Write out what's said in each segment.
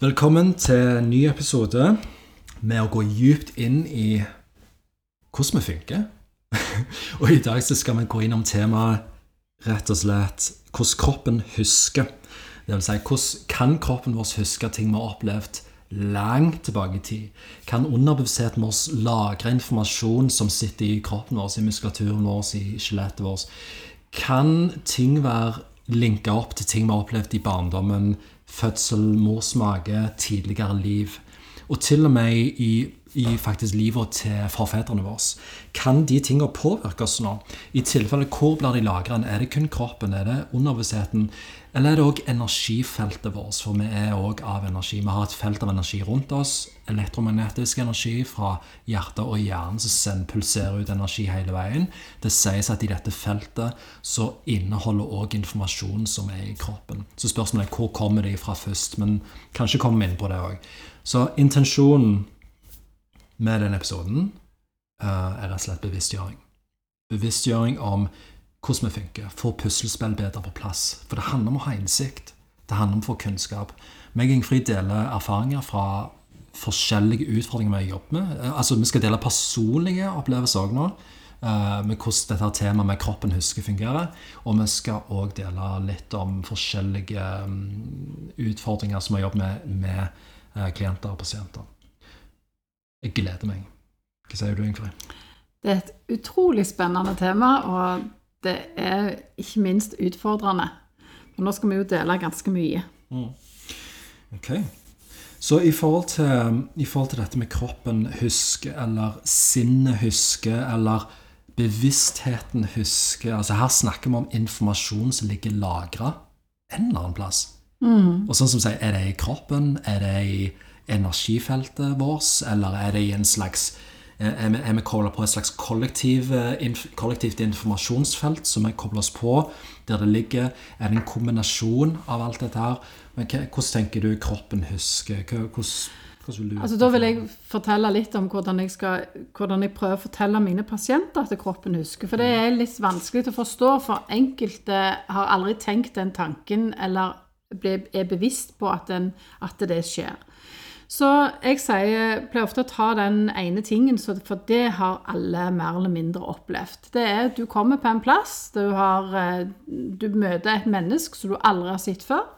Velkommen til en ny episode med å gå djupt inn i hvordan vi funker. og i dag så skal vi gå innom temaet rett og slett hvordan kroppen husker. Det vil si, hvordan kan kroppen vår huske ting vi har opplevd langt tilbake i tid? Kan underbevisstheten vår lagre informasjon som sitter i kroppen vår, i muskulaturen vår, i skjelettet vårt? Kan ting være linka opp til ting vi har opplevd i barndommen, fødsel, mors mage, tidligere liv? Og til og med i i faktisk livet til forfedrene våre. Kan de tingene påvirke oss nå? I tilfelle, hvor blir de lagret? Er det kun kroppen? Er det underbevisstheten? Eller er det òg energifeltet vårt? For vi er òg av energi. Vi har et felt av energi rundt oss. Elektromagnetisk energi fra hjertet og hjernen som pulserer ut energi hele veien. Det sies at i dette feltet så inneholder òg informasjon som er i kroppen. Så spørsmålet er hvor kommer de fra først? Men kanskje kommer vi inn på det òg. Så intensjonen med denne episoden uh, er rett og slett bevisstgjøring. Bevisstgjøring om hvordan vi funker. Få puslespill bedre på plass. For det handler om å ha innsikt. Det handler om å få kunnskap. Meg og Ingfrid deler erfaringer fra forskjellige utfordringer vi jobber med. Uh, altså, Vi skal dele personlige opplevelser òg nå. Uh, med hvordan dette temaet med kroppen husker fungerer. Og vi skal òg dele litt om forskjellige um, utfordringer som vi jobber med med klienter og pasienter. Jeg gleder meg. Hva sier du, Ingfrid? Det er et utrolig spennende tema, og det er ikke minst utfordrende. Men nå skal vi jo dele ganske mye. Mm. Ok. Så i forhold, til, i forhold, til, dette med kroppen huske, eller sinnet huske, eller bevisstheten huske altså Her snakker vi om informasjon som ligger lagra en eller annen plass. Mm. Og sånn som sier, Er det i kroppen? Er det i energifeltet vårt, eller er det i en slags er vi, er vi kobla på et slags kollektiv, inf, kollektivt informasjonsfelt som vi kobler oss på, der det ligger Er det en kombinasjon av alt dette her? Men hvordan tenker du kroppen husker? Hvordan, hvordan vil du altså, Da vil jeg fortelle litt om hvordan jeg, skal, hvordan jeg prøver å fortelle mine pasienter at kroppen husker. For det er litt vanskelig å forstå, for enkelte har aldri tenkt den tanken eller er bevisst på at, den, at det skjer. Så jeg sier, pleier ofte å ta den ene tingen, for det har alle mer eller mindre opplevd. Det er at du kommer på en plass, du, har, eh, du møter et menneske som du aldri har sett før.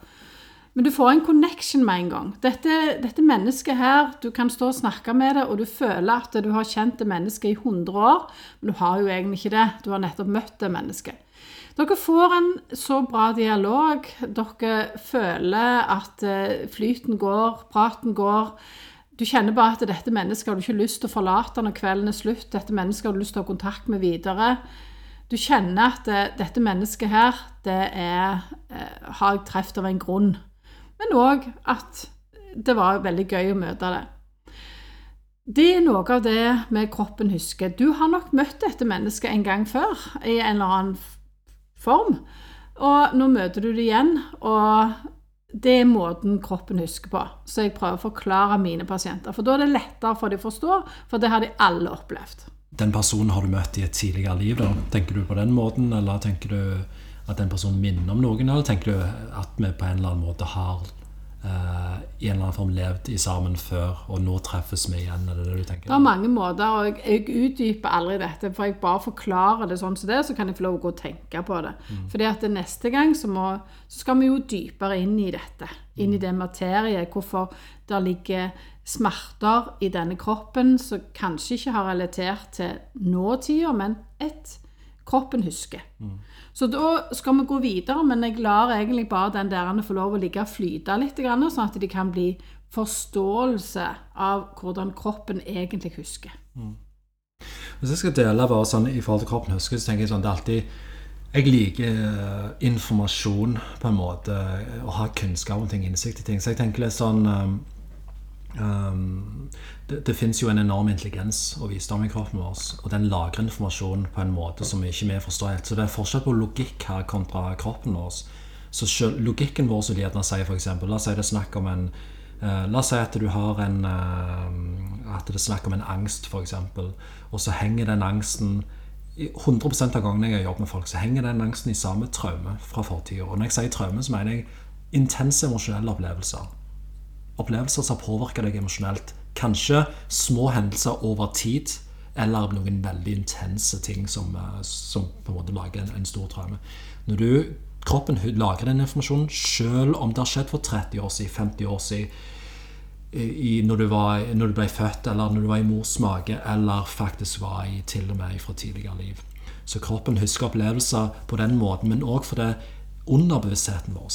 Men du får en connection med en gang. Dette, dette, mennesket her, Du kan stå og snakke med det, og du føler at du har kjent det mennesket i 100 år, men du har jo egentlig ikke det. Du har nettopp møtt det mennesket. Dere får en så bra dialog. Dere føler at eh, flyten går, praten går. Du kjenner bare at dette mennesket har du ikke lyst til å forlate når kvelden er slutt. Dette mennesket har du lyst til å ha kontakt med videre. Du kjenner at eh, dette mennesket her, det er eh, har jeg truffet av en grunn. Men òg at det var veldig gøy å møte det. Det er noe av det med kroppen husker. Du har nok møtt dette mennesket en gang før i en eller annen form. Og nå møter du det igjen, og det er måten kroppen husker på. Så jeg prøver å forklare mine pasienter. For da er det lettere for de å forstå, for det har de alle opplevd. Den personen har du møtt i et tidligere liv, da? Tenker du på den måten, eller tenker du at den personen minner om noen, eller tenker du at vi på en eller annen måte har i en eller annen form levd i sammen før, og nå treffes vi igjen? Er det det du tenker? Det er mange måter, og jeg, utdyper aldri dette. For jeg bare forklarer det sånn som det, så kan jeg få lov å gå og tenke på det. Mm. Fordi at neste gang så, må, så, skal vi jo dypere inn i dette. Inn i den det materiet. Hvorfor det ligger smerter i denne kroppen som kanskje ikke har relatert til nåtida, men ett kroppen husker. Mm. Så da skal vi gå videre, men jeg lar egentlig bare den der få lov å ligge og flyte litt, sånn at de kan bli forståelse av hvordan kroppen egentlig husker. Mm. Hvis jeg skal dele bare sånn i forhold til kroppen husker, så tenker jeg sånn det er alltid jeg liker uh, informasjon på en måte, å ha kunnskap om ting, innsikt i ting. Så jeg tenker litt sånn um, det, det fins jo en enorm intelligens og visdom i kroppen vår, og den lagrer informasjon på en måte som vi ikke vi forstår helt. Så det er forskjell på logikk her kontra kroppen vår. Så selv, logikken vår som gjerne sier f.eks. La oss si det er snakk om en uh, La oss si at du har en uh, At det er snakk om en angst, f.eks., og så henger den angsten 100% av gangene jeg jobber med folk, så henger den angsten i samme traume fra fortida. Og når jeg sier traume, så mener jeg intense emosjonelle opplevelser opplevelser som har påvirka deg emosjonelt. Kanskje små hendelser over tid, eller noen veldig intense ting som, eh, som på en måte lager en, en stor traume. Når du, kroppen lager den informasjonen, selv om det har skjedd for 30 år siden, 50 år siden, i, når, du var, når, du ble født, eller når du var i mors mage, eller faktisk var i til og med fra tidligere liv. Så kroppen husker opplevelser på den måten, men òg fordi underbevisstheten vår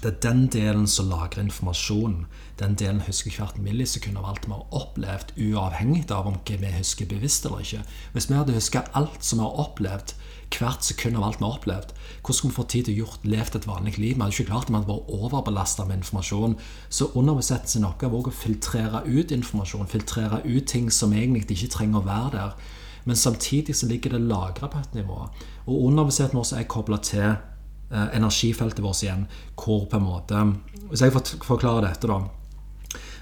det er den delen som lagrer informasjon. Den delen husker hvert millisekund av alt vi har opplevd, uavhengig av om vi husker bevisst eller ikke. Hvis vi hadde huska alt som vi har opplevd, hvert sekund av alt vi har opplevd, hvordan skulle vi få tid til å gjort, levd et vanlig liv? Vi hadde ikke klart det, vi hadde vært overbelasta med informasjon. Så underbesett sin oppgave er å filtrere ut informasjon, filtrere ut ting som egentlig ikke trenger å være der. Men samtidig så ligger det lagra på et nivå. Og underbevisstheten vår er kobla til energifeltet vårt igjen, hvor på en måte Hvis jeg får forklare dette, da.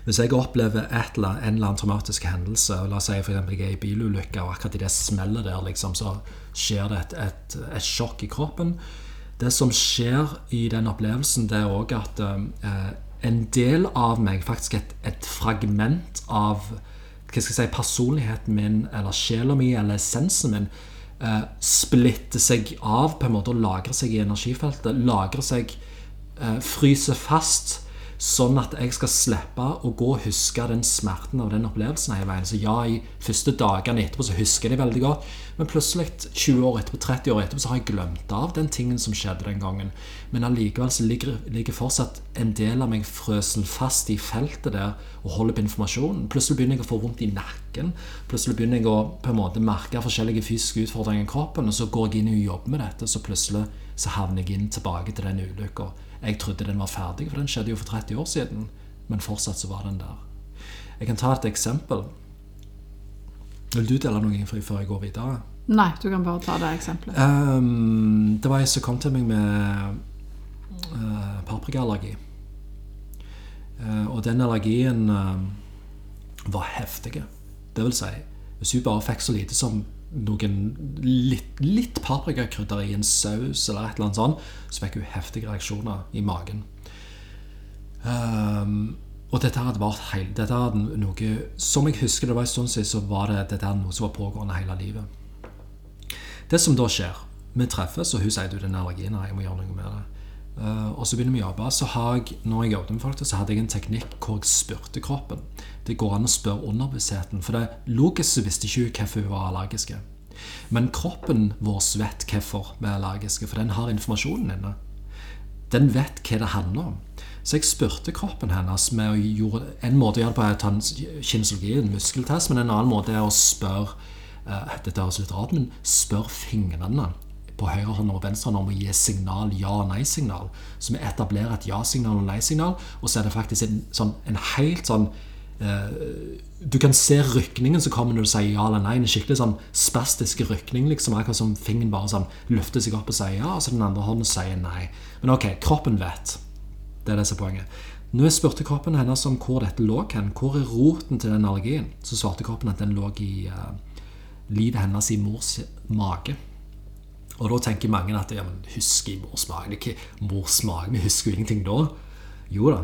Hvis jeg opplever et eller, en eller annen traumatisk hendelse, la oss si f.eks. jeg er i bilulykke, og akkurat i det smellet der, liksom, så skjer det et, et, et, sjokk i kroppen. Det som skjer i den opplevelsen, det er òg at eh, en del av meg, faktisk et, et fragment av hva skal jeg si, personligheten min, eller sjela mi, eller essensen min, eh, splitter seg av på en måte og lagrer seg i energifeltet. Lagrer seg, eh, fryser fast Sånn at jeg skal slippe å gå og huske den smerten av den opplevelsen hele veien. Så ja, i første dagene etterpå så husker jeg det veldig godt, men plutselig 20 år etterpå, 30 år etterpå så har jeg glemt av den tingen som skjedde den gangen. Men allikevel så ligger, ligger fortsatt en del av meg frøsen fast i feltet der og holder på informasjonen. Plutselig begynner jeg å få vondt i nakken. Plutselig begynner jeg å på en måte merke forskjellige fysiske utfordringer i kroppen, og så går jeg inn og jobber med dette, så plutselig så havner jeg inn tilbake til den ulykka. Jeg trodde den var ferdig, for den skjedde jo for 30 år siden. Men fortsatt så var den der. Jeg kan ta et eksempel. Vil du dele noe før jeg går videre? Nei, du kan bare ta det eksempelet. Um, det var ei som kom til meg med uh, paprikaallergi. Uh, og den allergien uh, var heftig. Det vil si, hvis hun bare fikk så lite som noen litt, litt paprikakrydder i en saus eller et eller annet sånt, så fikk hun heftige reaksjoner i magen. Um, og dette hadde vært heil, dette hadde noe Som jeg husker det var en stund siden, så var det dette noe som var pågående hele livet. Det som da skjer Vi treffes, og hun sier du den allergien her, jeg må gjøre noe med det. Uh, og så begynner vi å jobbe. Så har jeg, når jeg jobbet med folk, så hadde jeg en teknikk hvor jeg spurte kroppen. Det går an å spørre underbevisstheten. For det logisk så visste ikke hun hvorfor hun var allergiske. Men kroppen vår vet hvorfor vi er allergiske, for den har informasjonen inne. Den vet hva det handler om. Så jeg spurte kroppen hennes med å gjøre, En måte å gjøre det på er å ta en kinesologi, en muskeltest, men en annen måte er å spørre uh, Dette høres litt rart, men spør fingrene på høyre hånd og venstre hånd om å gi signal, ja- og nei-signal. Så vi etablerer et ja-signal og nei-signal, og så er det faktisk en, sånn, en helt sånn eh, Du kan se rykningen som kommer når du sier ja eller nei. En skikkelig sånn spastisk rykning. liksom Akkurat som fingeren bare sånn løfter seg opp og sier ja, og så den andre hånden sier nei. Men ok, kroppen vet. Det er det som er poenget. Når jeg spurte kroppen hennes om hvor dette lå hen, hvor er roten til den allergien, så svarte kroppen at den lå i uh, livet hennes i mors mage. Og da tenker mange at ja, men husker i Det er Ikke morsmak, vi husker jo ingenting da. Jo da,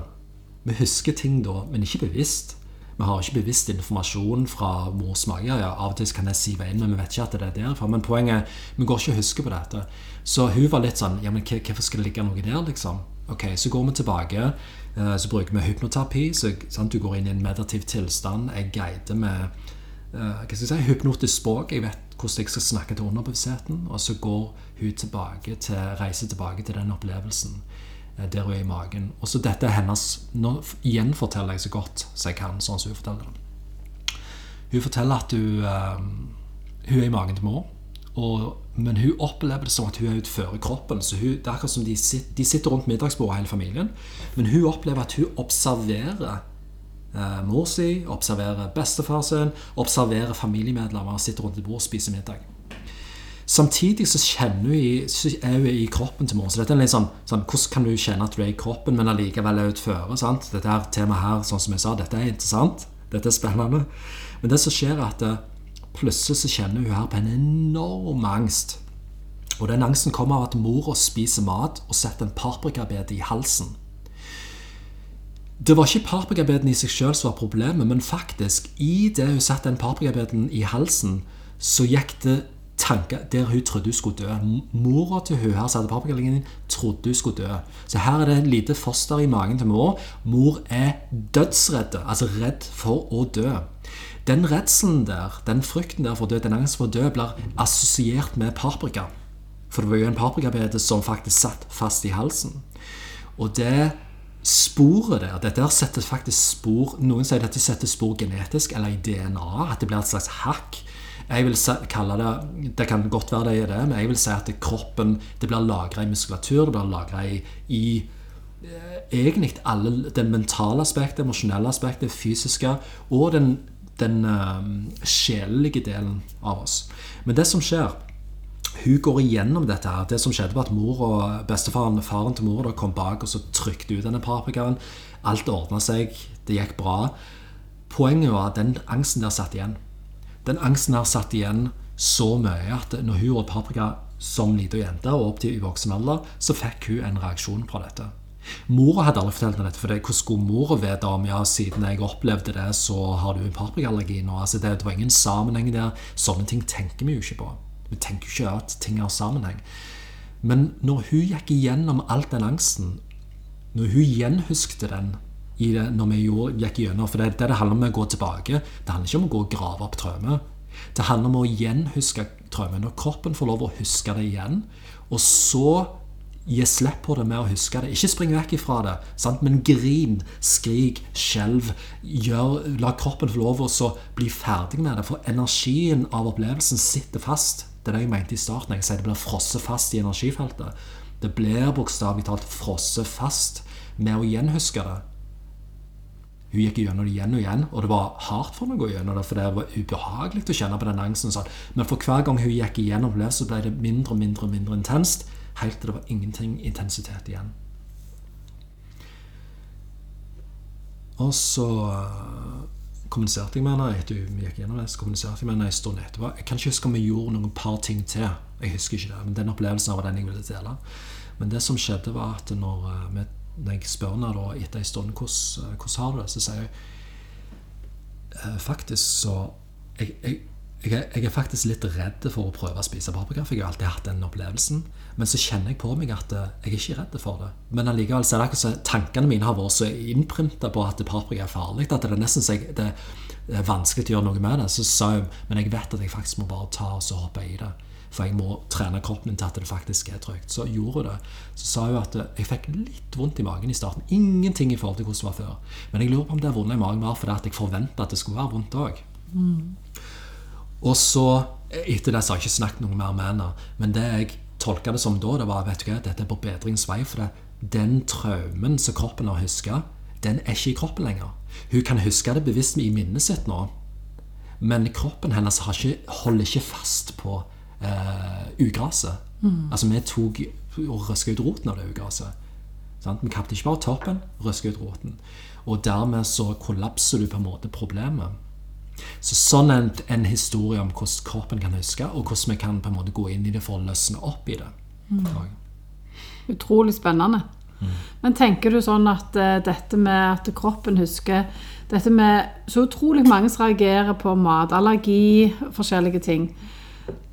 vi husker ting da, men ikke bevisst. Vi har ikke bevisst informasjon fra mors mage. Ja, av og til kan jeg sive inn, men vi vet ikke at det er derfra. Men poenget vi går ikke og husker på dette. Så hun var litt sånn Ja, men hvorfor skal det ligge noe der, liksom? Ok, Så går vi tilbake. Eh, så bruker vi hypnoterapi. så sant, Du går inn i en meditativ tilstand. Jeg guider med uh, hva skal jeg si, hypnotisk språk. Jeg vet hvordan jeg skal snakke til underbevisstheten. Og så går hun tilbake til, reiser tilbake til den opplevelsen eh, der hun er i magen. Og så dette er hennes Nå gjenforteller jeg så godt som jeg kan, sånn som hun forteller det. Hun forteller at hun, uh, hun er i magen til mor. Og, men hun opplever det som at hun er utfører kroppen. så hun, Det er akkurat som de sitter, de sitter rundt middagsbordet, hele familien. Men hun opplever at hun observerer eh, mor si, observere bestefar sin, observere familiemedlemmer sitter rundt et bord og spiser middag. Samtidig så kjenner hun i, så er hun i kroppen til mor. Så dette er litt sånn, sånn, Hvordan kan du kjenne at du er i kroppen, men allikevel er utføre? sant? Dette her temaet her, sånn som jeg sa, dette er interessant. Dette er spennende. Men det som skjer, er at eh, plutselig så kjenner hun her på en enorm angst. Og den angsten kommer av at mora spiser mat og setter en paprikabete i halsen. Det var ikke paprikabeten i seg sjøl som var problemet, men faktisk, i det hun satte den paprikabeten i halsen, så gikk det tanker der hun trodde hun skulle dø. Mora til hun her som hadde paprikalinjen, trodde hun skulle dø. Så her er det et lite foster i magen til mor. Mor er dødsredd, altså redd for å dø. Den redselen der, den frykten der for å dø, den angsten for å dø, blir assosiert med paprika. For det var jo en paprikabete som faktisk satt fast i halsen. Og det sporet der, dette her setter faktisk spor Noen sier dette setter spor genetisk eller i DNA. At det blir et slags hakk jeg vil kalle det Det kan godt være det er det, men jeg vil si at kroppen det blir lagra i muskulatur, det blir lagra i, i eh, egentlig alle det mentale aspektet, emosjonelle aspektet, fysiske og den, den um, sjelelige delen av oss. Men det som skjer hun går igjennom dette. her Det som skjedde, var at mor og bestefaren faren til mor kom bak og så trykte ut denne paprikaen. Alt ordna seg. Det gikk bra. Poenget var at den angsten der satt igjen. Den angsten der satt igjen så mye at når hun åt paprika som liten jente og opp til i voksen alder, så fikk hun en reaksjon på dette. Mora hadde aldri fortalt henne dette, for det, hvordan skulle mora vite om ja, siden jeg opplevde det, så har du en paprikaallergi nå? Altså, det, var ingen sammenheng der. Sånne ting tenker vi jo ikke på. Vi tenker jo ikke at ting har sammenheng. Men når hun gikk igjennom alt den angsten, når hun gjenhuskte den det når vi gikk gjennom. For det, det, det handler om å gå tilbake. Det handler ikke om å gå og grave opp traumer. Det handler om å gjenhuske traume. Når kroppen får lov å huske det igjen, og så gi slipp på det med å huske det. Ikke spring vekk ifra det, sant? men grin, skrik, skjelv. La kroppen få lov å bli ferdig med det, for energien av opplevelsen sitter fast. Det er det jeg mente i starten. Jeg sier det blir frosset fast i energifeltet. Det blir bokstavelig talt frosset fast med å gjenhuske det. Hun gikk gjennom det igjen og igjen, og det var hardt for henne å gå gjennom det, for det var ubehagelig å kjenne på den angsten. Sånn. Men for hver gang hun gikk igjennom det, så ble det mindre og mindre, mindre intenst, helt til det var ingenting intensitet igjen. Og så kommuniserte jeg med henne etter vi gikk gjennom det. så kommuniserte Jeg med henne en stund etterpå. Jeg kan ikke huske om vi gjorde noen par ting til. Jeg husker ikke det, men Den opplevelsen var den jeg ville dele. Men det som skjedde, var at når uh, når jeg spør henne da, etter en stund hvordan, eh, har du det, så sier hun eh, faktisk så jeg, jeg, jeg, jeg, er faktisk litt redd for å prøve å spise paprika, for jeg har alltid hatt den opplevelsen. Men så kjenner jeg på meg at eh, jeg er ikke redd for det. Men allikevel så er det akkurat så tankene mine har vært så innprinta på at paprika er farlig, at det er nesten så det er vanskelig å gjøre noe med det. Så sa hun men jeg vet at jeg faktisk må bare ta og så hoppe i det. For jeg må trene kroppen min til at det faktisk er trygt. Så gjorde hun det. Så sa hun at jeg fikk litt vondt i magen i starten. Ingenting i forhold til hvordan det var før. Men jeg lurer på om det vonde i magen var fordi jeg forventa at det skulle være vondt òg. Mm. Og så, etter det, så har jeg ikke snakket noe mer med henne. Men det jeg tolka det som da, det var vet du hva, dette er på bedringens vei. For det, den traumen som kroppen har huska, den er ikke i kroppen lenger. Hun kan huske det bevisst i minnet sitt nå. Men kroppen hennes ikke, holder ikke fast på eh, ugraset. Mm. Altså vi tok og røska ut roten av det ugraset. Sant? Vi kappet ikke bare toppen, røska ut roten. Og dermed så kollapser du på en måte problemet. Så Sånn en, en historie om hvordan kroppen kan huske, og hvordan vi kan på en måte gå inn i det for å løsne opp i det. Mm. Utrolig spennende. Mm. Men tenker du sånn at uh, dette med at kroppen husker Dette med så utrolig mange som reagerer på matallergi, forskjellige ting.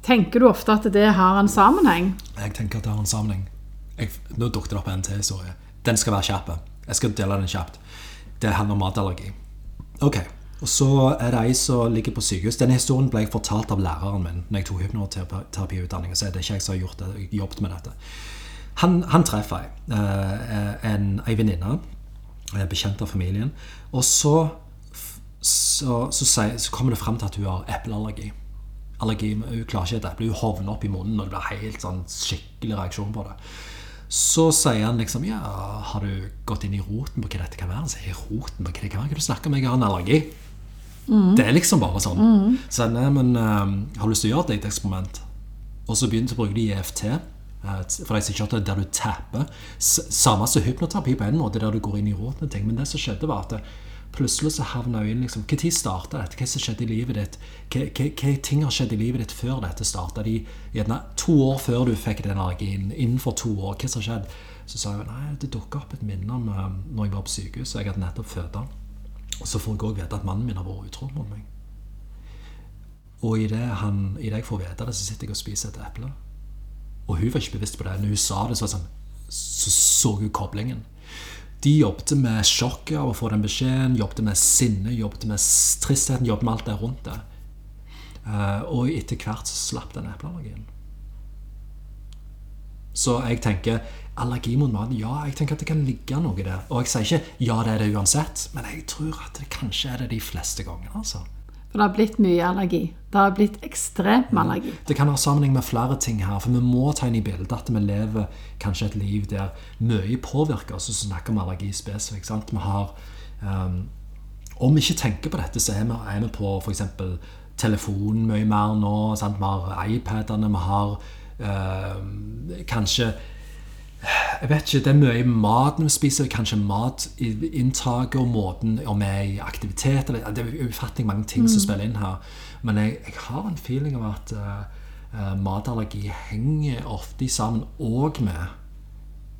Tenker du ofte at det har en sammenheng? Jeg tenker at det har en sammenheng. Jeg, nå dukket det opp en til historie. Den skal være kjapp. Jeg skal dele den kjapt. Det handler om matallergi. Ok, og Så er det ei som ligger på sykehus. Denne historien ble jeg fortalt av læreren min når jeg tok hypnoterapiutdanning. Så det er ikke jeg som har gjort det, jobbet med dette. Han, han treffer ei, eh, en, ei venninne, eh, bekjent av familien. Og så, så, så, så kommer det fram til at hun har epleallergi allergi. Hun klarer ikke et eple. Hun hovner opp i munnen, og det blir helt sånn skikkelig reaksjon på det. Så sier han liksom Ja, har du gått inn i roten på hva dette kan være? Han sier roten på hva det kan være? Hva du snakker om? Jeg har en allergi. Mm. Det er liksom bare sånn. Mm. Så nei, men uh, har du lyst til å gjøre et eksperiment? Og så begynte å bruke de EFT. Uh, for de som ikke er der du tapper. Samme som hypnoterapi på en måte, der du går inn i roten. Men det som skjedde, var at plutselig så havna jeg inn liksom, tid starta dette? Hva som skjedde i livet ditt? Hva, ting har skjedd i livet ditt før dette starta? De, gjerne to år før du fikk den energien. Innenfor to år. Hva som har skjedd? Så sa jeg nei, det dukka opp et minne om eh, når jeg var på sykehuset. Jeg hadde nettopp født. Og så får jeg òg vite at mannen min har vært utro mot meg. Og i det, i det jeg får vite det, så sitter jeg og spiser et eple. Og hun var ikke bevisst på det. Når hun sa det, så, sånn, så så hun koblingen. De jobbet med sjokket av å få den beskjeden, jobbet med sinne, jobbet med tristheten, jobbet med alt det rundt det. Eh, og etter hvert så slapp den epleallergien. Så jeg tenker allergi mot mat ja, jeg tenker at det kan ligge noe der. Og jeg sier ikke ja, det er det uansett, men jeg tror at det kanskje er det de fleste gangene. altså. For det har blitt mye allergi. Det har blitt ekstrem allergi. Det kan ha sammenheng med flere ting her, for vi må ta inn i bildet at vi lever kanskje et liv der mye påvirker oss, og så snakker om allergi spesifikt. sant? Vi har, um, om vi ikke tenker på dette, så er vi, er vi på f.eks. telefonen mye mer nå. Sant? Vi har iPadene, vi har uh, kanskje jeg vet ikke, Det er mye maten vi spiser, kanskje matinntaket og måten om vi er i aktivitet eller, Det er ufattelig mange ting som spiller inn her. Men jeg, jeg har en feeling av at uh, matallergi henger ofte sammen òg med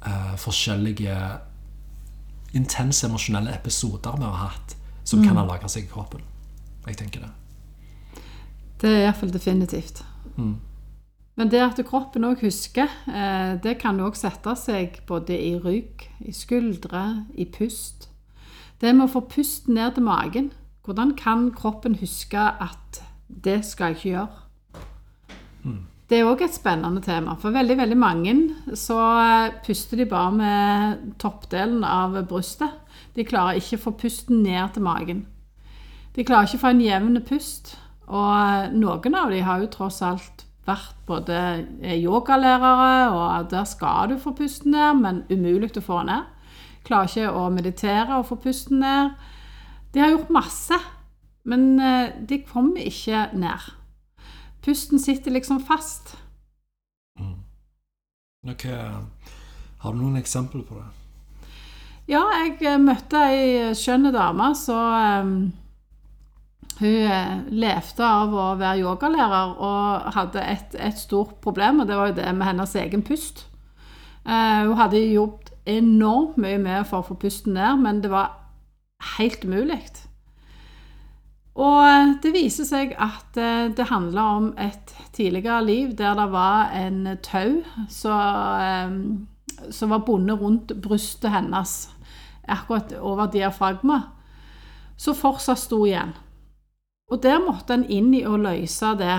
uh, forskjellige intense emosjonelle episoder vi har hatt, som kan ha lagra seg i kroppen. Jeg tenker det. Det er iallfall definitivt. Men det at kroppen òg husker, eh, det kan òg sette seg både i rygg, i skuldre, i pust. Det med å få pusten ned til magen. Hvordan kan kroppen huske at det skal jeg ikke gjøre? Det er òg et spennende tema. For veldig veldig mange så eh, puster de bare med toppdelen av brystet. De klarer ikke å få pusten ned til magen. De klarer ikke å få en jevn pust. Og eh, noen av de har jo tross alt vært både eh, yogalærere, og der skal du få pusten ned, men umulig å få ned. Klarer ikke å meditere og få pusten ned. De har gjort masse, men eh, de kommer ikke ned. Pusten sitter liksom fast. Ok, Har du noen eksempler på det? Ja, jeg eh, møtte ei skjønn dame så eh, Hun eh, levde av å være yogalærer og hadde et, et stort problem, og det var jo det med hennes egen pust. Uh, hun hadde jobbet enormt mye med for å få pusten ned, men det var helt umulig. Og eh, det viser seg at det handler om et tidligere liv der det var en tau som som var bundet rundt brystet hennes, akkurat over diafragma, som fortsatt sto igjen. Og der måtte en inn i å løse det,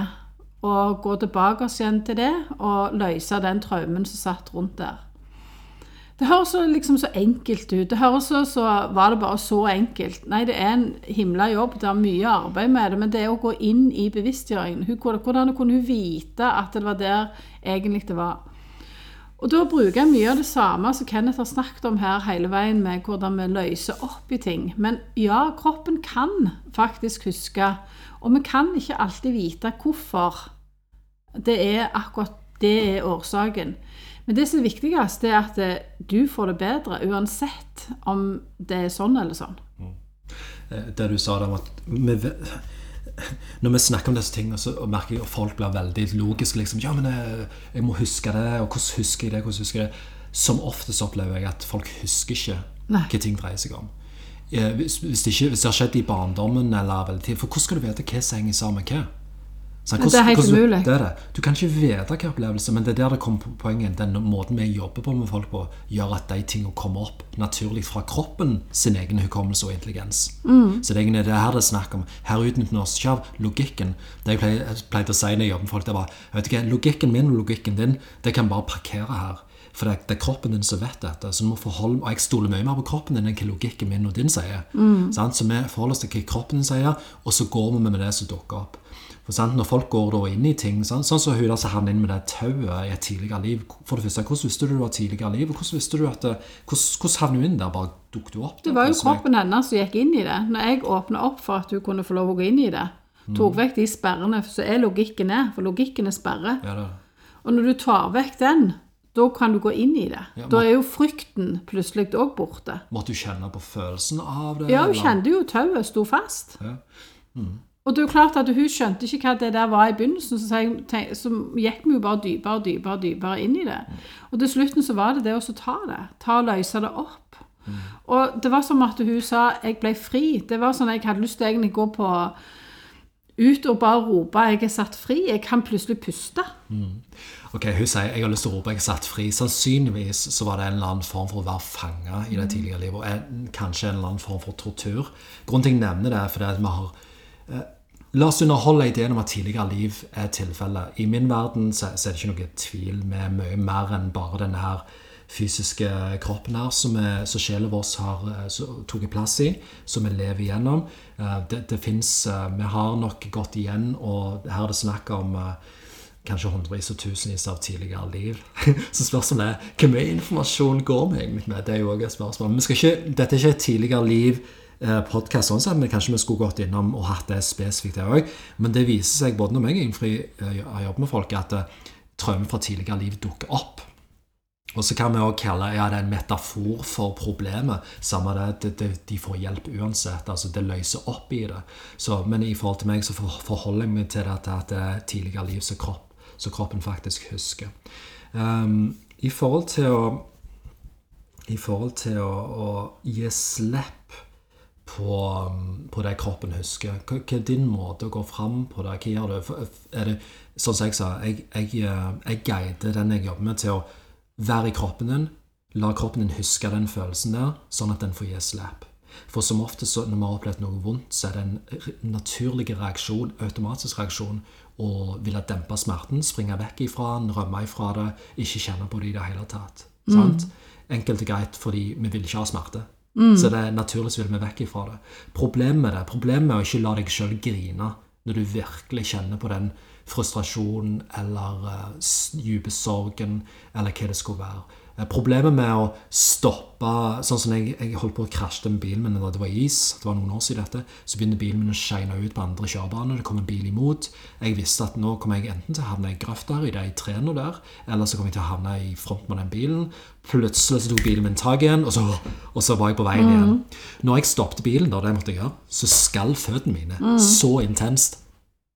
og gå tilbake igjen til det, og løse den traumen som satt rundt der. Det høres så, liksom så enkelt ut. Det høres så, så Var det bare så enkelt? Nei, det er en himla jobb. Det er mye arbeid med det. Men det å gå inn i bevisstgjøringen. Hvordan kunne hun vite at det var der egentlig det var? Og da bruker jeg mye av det samme som Kenneth har snakket om her hele veien, med hvordan vi løser opp i ting. Men ja, kroppen kan faktisk huske, og vi kan ikke alltid vite hvorfor det er akkurat det er årsaken. Men det som er viktigst, er at eh, du får det bedre, uansett om det er sånn eller sånn. Eh, det du sa der om at Når vi snakker om disse tingene, så merker jeg at folk blir veldig logiske. Liksom, ja, men jeg, jeg må huske det, og hvordan husker jeg det? hvordan husker jeg det? Som oftest opplever jeg at folk husker ikke Nei. hva ting dreier seg om. Eh, Hvis, hvis, det ikke, hvis det har skjedd i barndommen, eller for hvordan skal du vite hva som henger sammen med hva? Sant? Det er helt hvordan- umulig. Det er det. Du kan ikke vite hva opplevelse, men det er der det kommer på poenget. Den måten vi jobber på med folk på, gjør at de tingene kommer opp naturlig fra kroppen sin egen hukommelse og intelligens. Så det er egentlig det her det er snakk om. Her utnytter vi oss ikke av logikken. Det jeg pleier, jeg å si når jeg jobber med folk, det bare vet du hva, Logikken min og logikken din, det kan bare parkere her. For det, det er kroppen din som vet dette. Så du må forholde, Og jeg stoler mye mer på kroppen din enn hva logikken min og din sier. Sant? Så vi forholder oss til hva kroppen din sier, og så går vi med det som dukker opp. For sant? Når folk går da inn i ting, sant? sånn som hun der som havnet inn med det tauet i et tidligere liv For det første, Hvordan visste du det var tidligere liv? og hvordan visste du at det, hvordan, hvordan havnet hun inn der? Bare dukket du opp? Det var jo kroppen hennes som gikk inn i det. Når jeg åpna opp for at hun kunne få lov å gå inn i det, tok vekk de sperrene, så er logikken er, for logikken er sperre. Ja, det. Og når du tar vekk den, da kan du gå inn i det. Ja, Da er jo frykten plutselig òg borte. Måtte du kjenne på følelsen av det? Ja, hun kjente jo tauet sto fast. Ja. Og det er jo klart at hun skjønte ikke hva det der var i begynnelsen, så, jeg, så gikk vi jo bare dypere og dypere dypere inn i det. Og til slutten så var det det å ta det. Ta og løse det opp. Og det var som at hun sa 'jeg ble fri'. Det var sånn at jeg hadde lyst til å egentlig gå på ut og bare rope 'jeg er satt fri'. Jeg kan plutselig puste. Ok, Hun sier jeg har lyst til å rope jeg er satt fri. Sannsynligvis så var det en eller annen form for å være fanga i det tidligere livet. Og en, kanskje en eller annen form for tortur. Grunnen til at jeg nevner det, er fordi vi har La oss underholde ideen om at tidligere liv er tilfellet. I min verden så, er det ikke noe tvil. Vi er mye mer enn bare denne her fysiske kroppen her som, er, som sjelen vår har eh, tatt plass i, som vi lever igjennom. Eh, Det, det finnes, eh, Vi har nok gått igjen, og her er det snakk om eh, kanskje hundrevis og tusenvis av tidligere liv. Så spørsmålet er hvor mye informasjon går vi egentlig med? Det er jo også et spørsmål. Ikke, dette er ikke et tidligere liv eh, podcast, sånn sett, men kanskje vi skulle gått innom og hatt det spesifikt det òg. Men det viser seg både når jeg innenfor eh, har jobbet med folk, at eh, traumer fra tidligere liv dukker opp. Og så kan vi også kalle ja, det en metafor for problemet. Samme det, det, de får hjelp uansett. altså Det løser opp i det. Så, men i forhold til meg så for, forholder jeg meg til det at det er tidligere liv som kropp, kroppen faktisk husker. Um, I forhold til å i forhold til å, å gi slipp på, um, på det kroppen husker. Hva, hva er din måte å gå fram på det? Hva gjør du? Er det, sånn som jeg sa, jeg, jeg, eh, jeg guider den jeg jobber med, til å være i kroppen din. La kroppen din huske den følelsen der, sånn at den får gi slipp. For som ofte så, når vi har opplevd noe vondt, så er det en naturlig reaksjon, automatisk reaksjon, å ville dempe smerten, springe vekk ifra den, rømme ifra det, ikke kjenne på det i det hele tatt. Sant? Enkelt og greit fordi vi vil ikke ha smerte. Så det er naturlig så vil vi vekk ifra det. Problemet med det, problemet er å ikke la deg sjøl grine når du virkelig kjenner på den frustrasjonen eller uh, dype sorgen eller hva det skulle være. Eh, Problemet med å stoppe Sånn som jeg, jeg holdt på å krasje med bilen min da det var is. Det var noen år siden dette. Så begynner bilen min å shine ut på andre kjørebaner. Det kom en bil imot. Jeg visste at nå kommer jeg enten til å havne i grøfta i de trærne der, eller så kommer jeg til å havne i front med den bilen. Plutselig så tok bilen min tak igjen, og så, og så var jeg på veien igjen. Når jeg stoppet bilen, da, det måtte jeg gjøre, så skalv føttene mine så intenst.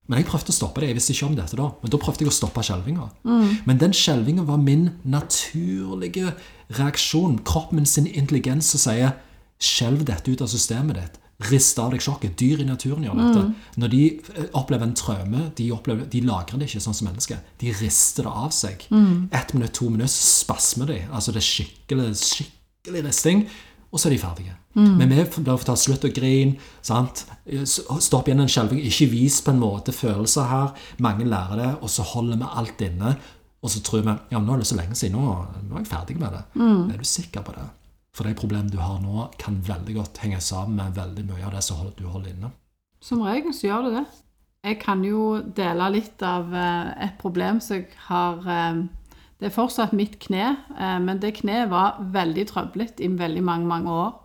Men jeg prøvde å stoppe det. Jeg visste ikke om dette da. Men da prøvde jeg å stoppe skjelvinga. Men den skjelvinga var min naturlige reaksjon. Kroppen min sin intelligens som sier skjelv dette ut av systemet ditt. Rist av deg sjokket. Dyr i naturen gjør dette. Når de eh, opplever en traume, de, opplever, de lagrer det ikke sånn som mennesker. De rister det av seg. Ett minutt, to minutter, så spasmer de. Altså det er skikkelig, skikkelig risting. Og så er de ferdige. Men vi å ta slutt og grin. Sant? Stopp igjen en skjelving. Ikke vis på en måte følelser her. Mange lærer det, og så holder vi alt inne. Og så tror vi ja, nå er det så lenge siden, nå, nå er jeg ferdig med det. Er du sikker på det? For de problemene du har nå, kan veldig godt henge sammen med veldig mye av det som du holder inne. Som regel så gjør det det. Jeg kan jo dele litt av eh, et problem som jeg har eh, Det er fortsatt mitt kne, eh, men det kneet var veldig trøblete i veldig mange, mange år.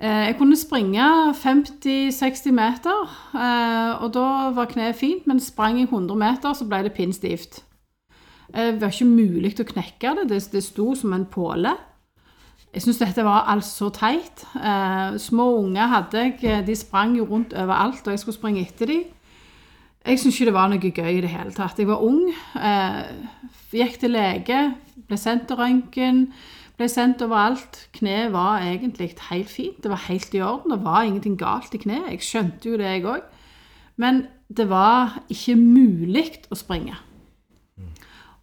Eh, Jeg kunne springe 50-60 meter, eh, og da var kneet fint, men sprang jeg 100 meter, så ble det pinnstivt. Eh, Det var ikke mulig å knekke det, det, det sto som en påle. Jeg syns dette var altså så teit. Små unger hadde jeg, de sprang jo rundt overalt, og jeg skulle springe etter dem. Jeg syns ikke det var noe gøy i det hele tatt. Jeg var ung, gikk til lege, ble sendt til røntgen, ble sendt overalt. Kneet var egentlig helt fint, det var helt i orden, det var ingenting galt i kneet. Jeg skjønte jo det, jeg òg. Men det var ikke mulig å springe.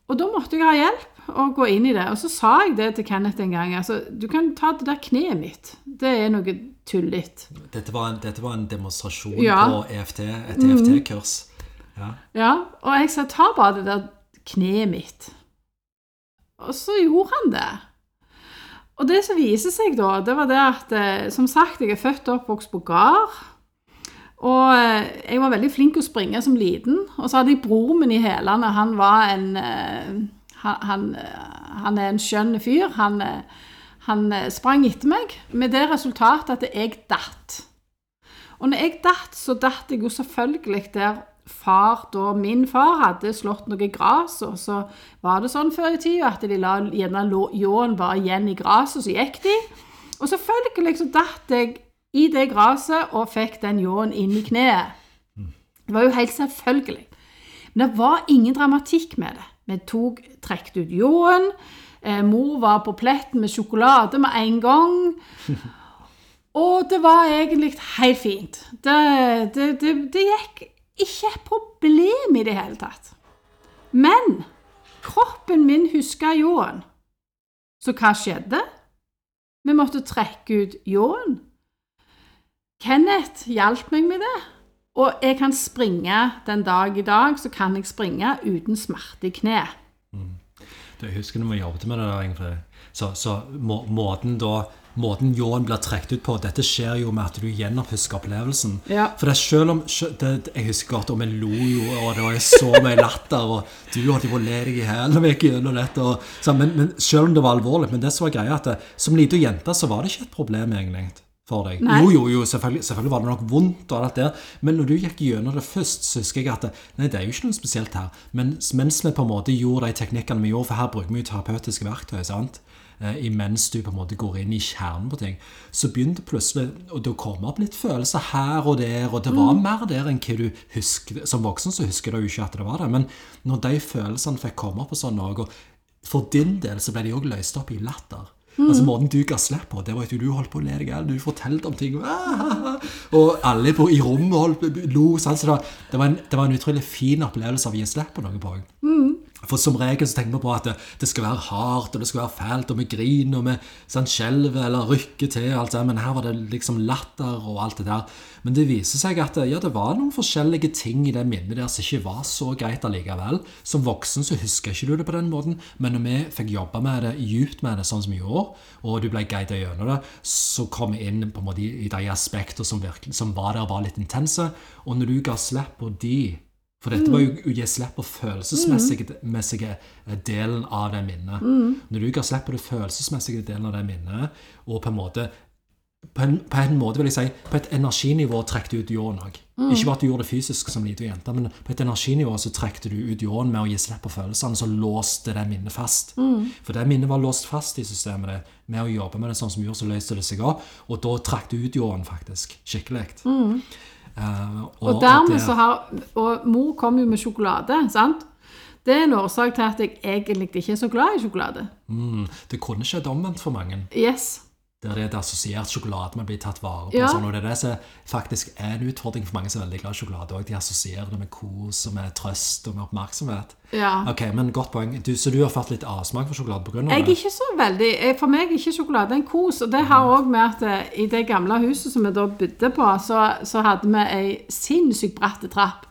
Og da måtte jeg ha hjelp og gå inn i det. Og så sa jeg det til Kenneth en gang. altså, Du kan ta det der kneet mitt. Det er noe tullete. Dette dette var en demonstrasjon Ja. på EFT, et EFT-kurs. Ja. Ja, og jeg sa ta bare det der kneet mitt. Og så gjorde han det. Og det som viser seg da, det var det at eh, som sagt, jeg er født og oppvokst på gard. Og eh, jeg var veldig flink å springe som liten. Og så hadde jeg broren min i hælene. Han var en eh, han, han, er en skjønn fyr. Han, han sprang etter meg med det resultatet at jeg datt. Og når jeg datt, så datt jeg jo selvfølgelig der far, da min far, hadde slått noe gras, og så var det sånn før i tida at de la gjerne ljåen bare igjen i gresset, så gikk de. Og selvfølgelig så datt jeg i det gresset og fikk den ljåen inn i kneet. Det var jo helt selvfølgelig. Men det var ingen dramatikk med det. Vi tok, trekte ut ljåen. Eh, mor var på pletten med sjokolade med en gang. Og det var egentlig helt fint. Det, det, det, det gikk ikke et problem i det hele tatt. Men kroppen min huska ljåen. Så hva skjedde? Vi måtte trekke ut ljåen. Kenneth hjalp meg med det. Og jeg kan springe den dag i dag, så kan jeg springe uten smerte i kne. Jeg husker når vi jobbet med det der. Så, så må, måten da Måten ljåen blir trukket ut på Dette skjer jo med at du gjennomhusker opplevelsen. Ja. For det er selv om det, Jeg husker godt, og vi lo jo, og det var så mye latter, og du holdt på å le deg i hæl gjennom dette. Og, så, men, men selv om det var alvorlig, men det som var greia, at det, som lita jente så var det ikke et problem, egentlig. For deg. Nei. Jo, jo, jo, selvfølgelig, selvfølgelig var det nok vondt, og alt det der, men når du gikk gjennom det først, så husker jeg at det, nei, det er jo ikke noe spesielt her. Men mens vi på en måte gjorde de teknikkene vi gjorde, for her bruker vi jo terapeutiske verktøy, sant? Eh, imens du på en måte går inn i kjernen på ting, så begynte plutselig å komme opp litt følelser her og der, og det var mer der enn hva du husker. Som voksen så husker du jo ikke at det var det, men når de følelsene fikk komme opp og sånn og for din del så ble de òg løst opp i latter. Altså Måten du ga slipp på, det var at du holdt på å le deg i. Du fortalte om ting. Og alle på, i rommet holdt, lo. Sant? Så det, var, det, var en, det var en utrolig fin opplevelse av å gi slipp på noe på. For som regel så tenker vi på at det, det skal være hardt, og det skal være fælt, og vi griner, og vi sånn, skjelver eller rykker til, og alt det, men her var det liksom latter og alt det der. Men det viser seg at ja, det var noen forskjellige ting i det minnet der som ikke var så greit allikevel. Som voksen så husker ikke du det på den måten, men når vi fikk jobbe med det, djupt med det, sånn som vi gjorde, og du ble guidet gjennom det, så kom vi inn på en måte i, i de aspekter som, som var der, var litt intense. Og når du ga slipp på de for dette var jo å gi slipp på følelsesmessige messige delen av det minnet. Når du ikke har slipp på det følelsesmessige delen av det minnet, og på en måte på en, på en måte vil jeg si, på et energinivå trekk du ut ljåen òg. Ikke bare at du gjorde det fysisk som liten jente, men på et energinivå så trekte du ut ljåen med å gi slipp på følelsene, så låste det minnet fast. For det minnet var låst fast i systemet. ditt. Med å jobbe med det sånn som vi gjorde, så løste det seg opp. Og da trakk du ut ljåen, faktisk. Skikkelig. Eh, Og dermed så har Og mor kom jo med sjokolade, sant? Det er en årsak til at jeg egentlig ikke er så glad i sjokolade. Mm, det kunne skjedd omvendt for mange. Yes. Der det er assosiert sjokolade man blir tatt vare på. Ja. Sånn, og det er det som faktisk er en utfordring for mange som er veldig glad i sjokolade. Også. de assosierer det med kos og med trøst og med oppmerksomhet. Ja. Ok, men godt poeng. Du, så du har fått litt avsmak for sjokolade pga. Jeg er det? ikke så veldig For meg er ikke sjokolade en kos. Og det har òg med at eh, i det gamle huset som vi da bodde på, så, så hadde vi ei sinnssykt bratt trapp.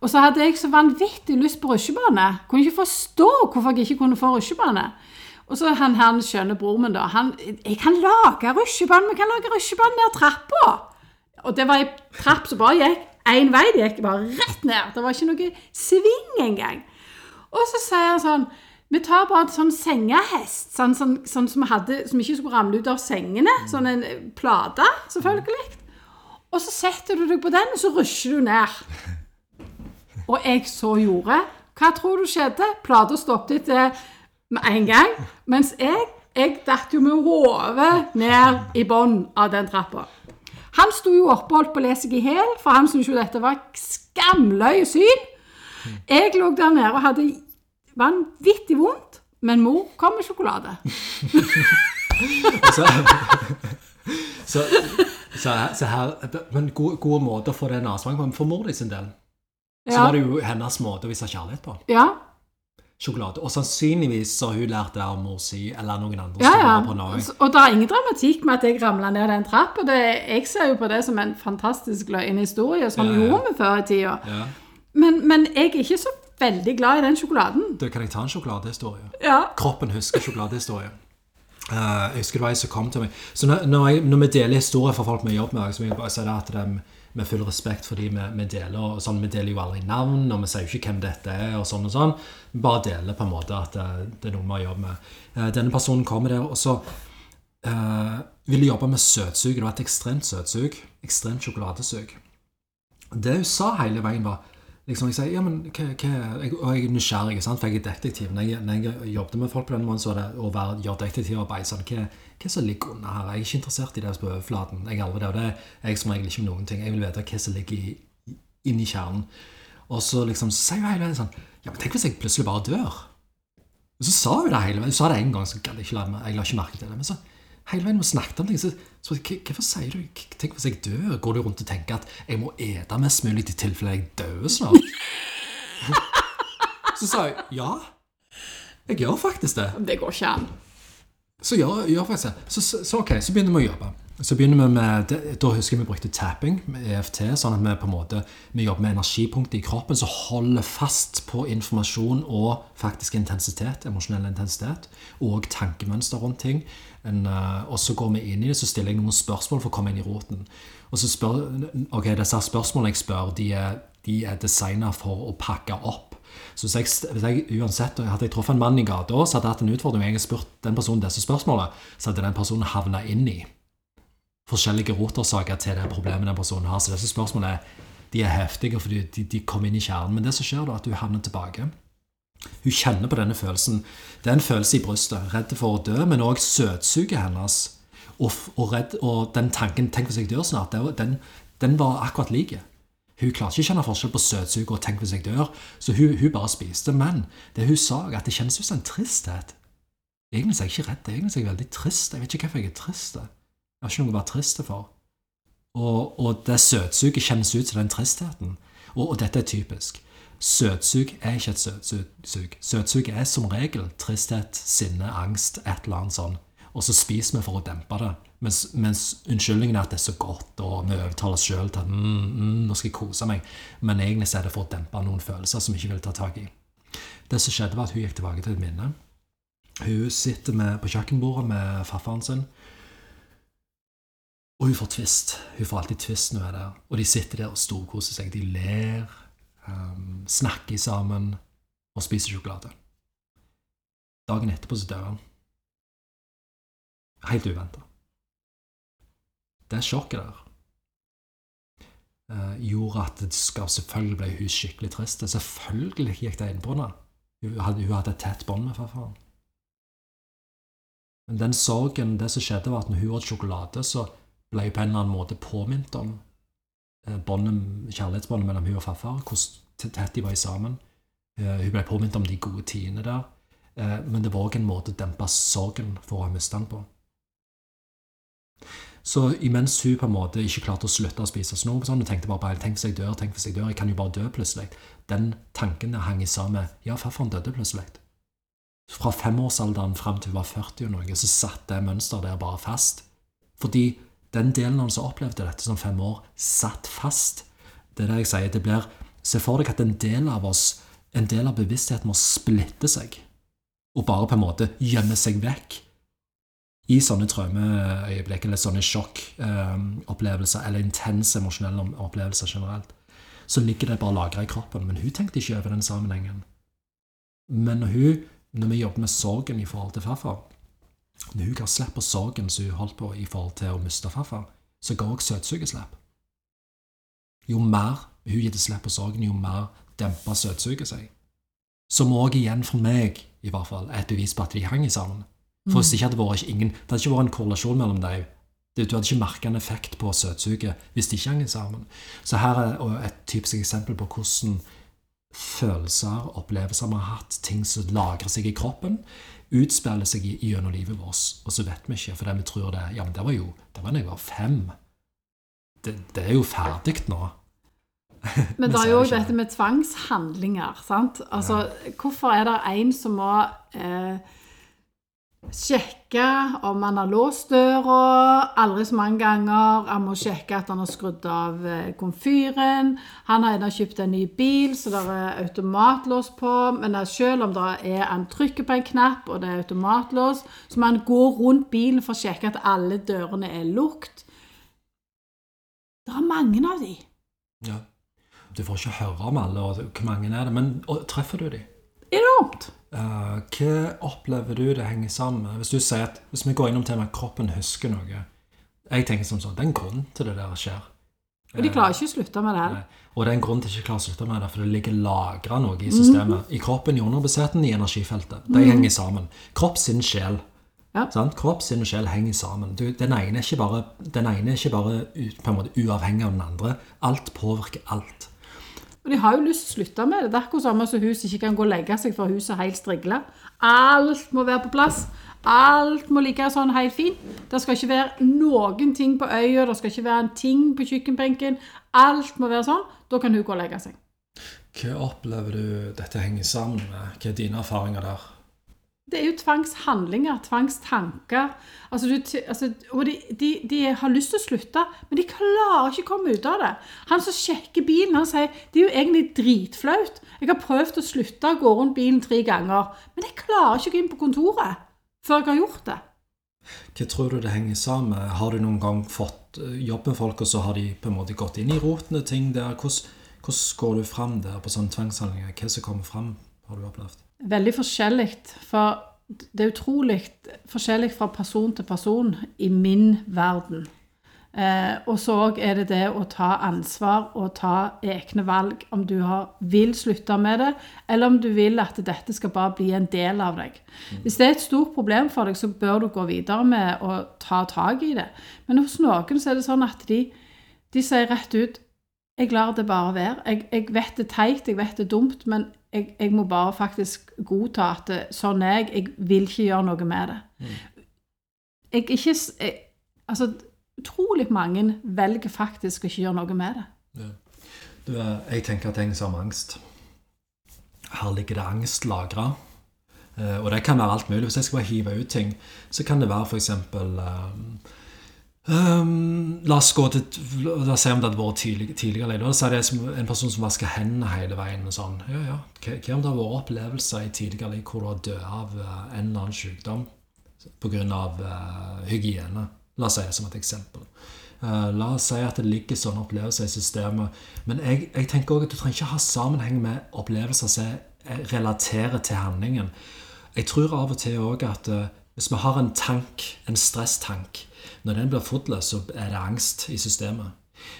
Og så hadde jeg så vanvittig lyst på rusjebane. Kunne ikke forstå hvorfor jeg ikke kunne få rusjebane. Og så han, han skjønne broren min, da. Han, 'Jeg kan lage rusjebane. Vi kan lage rusjebane ned trappa.' Og det var ei trapp som bare gikk én vei. Det gikk bare rett ned. Det var ikke noe sving engang. Og så sier han sånn Vi tar bare en sånn sengehest, sånn, sånn, sånn som hadde, som ikke skulle ramle ut av sengene. Sånn en eh, plate, selvfølgelig. Og så setter du deg på den, og så rusher du ned. Og jeg så gjorde. Hva tror du skjedde? Plata stoppet etter med en gang. Mens jeg, jeg datt jo med hodet ned i bunnen av den trappa. Han sto jo oppe og holdt på å lese seg i hjel, for han syntes jo dette var skamløye syn. Jeg lå der nede og hadde vanvittig vondt, men mor kom med sjokolade. Så, så, så, så her, men gode, gode måter få den. Men for mor di sin del så Ja. var det jo hennes måte å vise kjærlighet på. Ja, Sjokolade. Og sannsynligvis har hun lært det av mor si eller noen andre ja, ja. på Norge. Og det er ingen dramatikk med at jeg ramla ned den trappa. Jeg ser jo på det som en fantastisk løgn historie, som Ja, ja. gjorde vi før i tida. Ja. Men, men jeg er ikke så veldig glad i den sjokoladen. Da kan jeg ta en sjokoladehistorie. Ja. Kroppen husker sjokoladehistorie. Uh, jeg husker det var ei som kom til meg. Så når, når, jeg, når vi deler historier for folk vi jobber med, så vil jeg bare si at er med full respekt for de vi, vi deler. og sånn, Vi deler jo aldri navn, og vi sier jo ikke hvem dette er. og sånn og sånn. Vi bare deler på en måte at det, det er noe vi har jobbet med. Eh, denne personen kommer der, og så eh, ville jobbe med søtsug. Det var et ekstremt søtsug. Ekstremt sjokoladesug. Det hun sa hele veien, var liksom, Jeg sier ja, men hva, hva jeg, Og jeg er nysgjerrig, sant? for jeg er detektiv. Når jeg, når jeg jobbet med folk på den måten, så var det å være, gjøre detektivarbeid sånn, hva, hva som ligger under her? Jeg er ikke interessert i det på overflaten. Jeg er det, og det er jeg som regel ikke med noen ting. Jeg vil vite hva som ligger i, inn i kjernen. Og så liksom sier hun hele veien sånn Ja, men tenk hvis jeg plutselig bare dør? Og så sa hun det hele veien. Hun sa det en gang, så jeg ikke la, jeg la ikke merke til det. Men så hele veien vi snakket om ting, så, så «Hva- hvorfor sier du Tenk hvis jeg dør? Går du rundt og tenker at jeg må ete mest mulig i tilfelle jeg dør snart? så sa jeg ja. Jeg gjør faktisk det. Det går ikke an. Så gjør, gjør faktisk det. Så, så, så ok, så begynner vi å jobbe. Så begynner vi med, Da husker jeg vi brukte tapping med EFT, sånn at vi på en måte vi jobber med energipunkter i kroppen som holder fast på informasjon og faktisk intensitet, emosjonell intensitet, og tankemønster rundt ting. En, eh, og så går vi inn i det, så stiller jeg noen spørsmål for å komme inn i roten. Og så spør, ok, Disse spørsmålene jeg spør, de er, de er designa for å pakke opp. Så hvis jeg, hvis jeg uansett Hadde jeg truffet en mann i gata, så hadde hatt en utfordring og jeg spurt den personen disse spørsmålene, så hadde den personen havna inn i forskjellige rotårsaker til det problemet den personen har. Så disse spørsmålene de er heftige fordi de, de kommer inn i kjernen. Men det som skjer da, at hun havner tilbake. Hun kjenner på denne følelsen. Det er en følelse i brystet. Redd for å dø, men òg søtsuget hennes. Og, og, redd, og den tanken 'tenk hvis jeg dør snart', den, den var akkurat like. Hun klarte ikke å kjenne forskjell på søtsug og 'tenk hvis jeg dør', så hun, hun bare spiste. Men det hun sa, at det kjennes ut som en tristhet. Egentlig er jeg ikke redd, egentlig er jeg veldig trist. Jeg vet ikke hvorfor jeg er trist. Jeg har ikke noe å være trist for. Og, og det søtsuget kjennes ut som den tristheten. Og, og dette er typisk. Søtsug er ikke et søtsug. Søtsug er som regel tristhet, sinne, angst, et eller annet sånn. Og så spiser vi for å dempe det. Mens, mens unnskyldningen er at det er så godt, og vi overtaler oss sjøl til at mm, mm, nå skal jeg kose meg. Men egentlig er det for å dempe noen følelser som vi ikke vil ta tak i. Det som skjedde, var at hun gikk tilbake til et minne. Hun sitter med, på kjøkkenbordet med farfaren sin. Og hun får tvist. Hun får alltid tvist når hun er der. Og de sitter der og storkoser seg. De ler, um, snakker sammen og spiser sjokolade. Dagen etterpå så dør han. Helt uventa. Det sjokket der eh, gjorde at skal, selvfølgelig ble hun skikkelig trist. Selvfølgelig gikk det inn på henne. Hun hadde, hun hadde et tett bånd med farfaren. Men den sorgen, det som skjedde, var at når hun åt sjokolade, så ble hun på en eller annen måte påminnet om eh, kjærlighetsbåndet mellom hun og farfar, hvor tett de var sammen. Eh, Hun ble påminnet om de gode tidene der. Men det var òg en måte å dempe sorgen for å ha mistet han på. Så imens hun på en måte ikke klarte å slutte å spise snop, sånn, og tenkte bare på tenk hvis jeg dør, tenk hvis jeg dør, jeg kan jo bare dø plutselig, den tanken hang sammen med ja, farfaren døde plutselig. Fra femårsalderen fram til hun var 40 og noe, så satt det mønsteret der bare fast. Fordi den delen av oss som opplevde dette som fem år, satt fast. Det er det jeg sier. det blir, Se for deg at en del av oss, en del av bevisstheten må splitte seg, og bare på en måte gjemme seg vekk i sånne traumeøyeblikk, eller sånne sjokkopplevelser, eller intense emosjonelle opplevelser generelt, så ligger det bare lagra i kroppen. Men hun tenkte ikke over den sammenhengen. Men når, hun, når vi jobber med sorgen i forhold til farfar, når hun kan slippe sorgen som hun holdt på i forhold til å miste farfar, så går også søtsuget slipp. Jo mer hun gitt slipp på sorgen, jo mer demper søtsuget seg. Som òg igjen for meg, i hvert fall, er et bevis på at de hang sammen. For hvis det ikke hadde vært ingen, det hadde ikke vært en korrelasjon mellom dem. Du hadde ikke merka en effekt på søtsuget hvis de ikke hang sammen. Så her er et typisk eksempel på hvordan følelser, opplevelser vi har hatt, ting som lagrer seg i kroppen, utspiller seg gjennom livet vårt. Og så vet vi ikke, fordi vi tror det Ja, men det var jo det var da jeg var fem. Det, det er jo ferdig nå. Men det er jo dette med tvangshandlinger. sant? Altså, Hvorfor er det en som må eh, sjekke om han har låst døra aldri så mange ganger? Han må sjekke at han har skrudd av eh, komfyren. Han har ennå kjøpt en ny bil, så det er automatlås på. Men selv om det er, han trykker på en knapp, og det er automatlås, så må han gå rundt bilen for å sjekke at alle dørene er lukket. Det er mange av de. Ja. Du får ikke høre om alle, og hvor mange er det, men treffer du dem? Enormt. Eh, hva opplever du det henger sammen med? Hvis du sier at, hvis vi går innom temaet kroppen husker noe Jeg tenker som sånn, Det er en grunn til det der skjer. Og de klarer ikke å slutte med det. Nei. Og det er en grunn til ikke å klare å slutte med det, for det ligger lagra noe i systemet. I kroppen, i underbevisstheten, i energifeltet. De henger sammen. Kropp, sinn, sjel. Ja. Sant? Kropp, sinn og sjel henger sammen. Du, den ene er ikke bare, er ikke bare en måte uavhengig av den andre. Alt påvirker alt. Og de har jo lyst til å slutte med det. Det er akkurat samme som hus ikke kan gå og legge seg for huset er helt strigla. Alt må være på plass. Alt må ligge sånn helt fint. Det skal ikke være noen ting på øya, det skal ikke være en ting på kjøkkenbenken. Alt må være sånn. Da kan hun gå og legge seg. Hva opplever du dette henger sammen med? Hva er dine erfaringer der? Det er jo tvangshandlinger, tvangstanker. Altså, du, altså, og de, de, de har lyst til å slutte, men de klarer ikke å komme ut av det. Han som sjekker bilen, han sier det er jo egentlig dritflaut. Jeg har prøvd å slutte å gå rundt bilen tre ganger, men jeg klarer ikke å gå inn på kontoret før jeg har gjort det. Hva tror du det henger sammen med? Har du noen gang fått eh, jobb med folk, og så har de på en måte gått inn i rotene ting der? Hvordan, hvordan går du fram der på sånne tvangshandlinger? Hva som kommer fram, har du opplevd? Veldig forskjellig, for det er utrolig forskjellig fra person til person i min verden. Eh, og så er det det å ta ansvar og ta egne valg, om du har, vil slutte med det, eller om du vil at dette skal bare bli en del av deg. Hvis det er et stort problem for deg, så bør du gå videre med å ta tak i det. Men hos noen så er det sånn at de, de sier rett ut jeg lar det bare være. Jeg, jeg vet det er teit, jeg vet det er dumt, men jeg, jeg må bare faktisk godta at sånn er jeg. Jeg vil ikke gjøre noe med det. Jeg ikke jeg, Altså, utrolig mange velger faktisk å ikke gjøre noe med det. Du, eh, jeg tenker at det henger sammen med angst. Her ligger det angst lagra. Og det kan være alt mulig. Hvis jeg skal bare hive ut ting, så kan det være f.eks. Um, la oss gå til La oss se om det hadde vært tidlig, tidligere. La oss si det er en person som vasker hendene hele veien. og sånn. Ja, ja. Hva om det har vært opplevelser i tidligere liv hvor du har dødd av eh, en eller annen sykdom pga. Uh, hygiene? La oss si det som et eksempel. Uh, la oss si at det ligger sånne opplevelser i systemet. Men jeg, jeg tenker også at du trenger ikke ha sammenheng med opplevelser som eh, relaterer til handlingen. Jeg tror av og til òg at eh, hvis vi har en tank, en stresstank, når den blir full, så er det angst i systemet.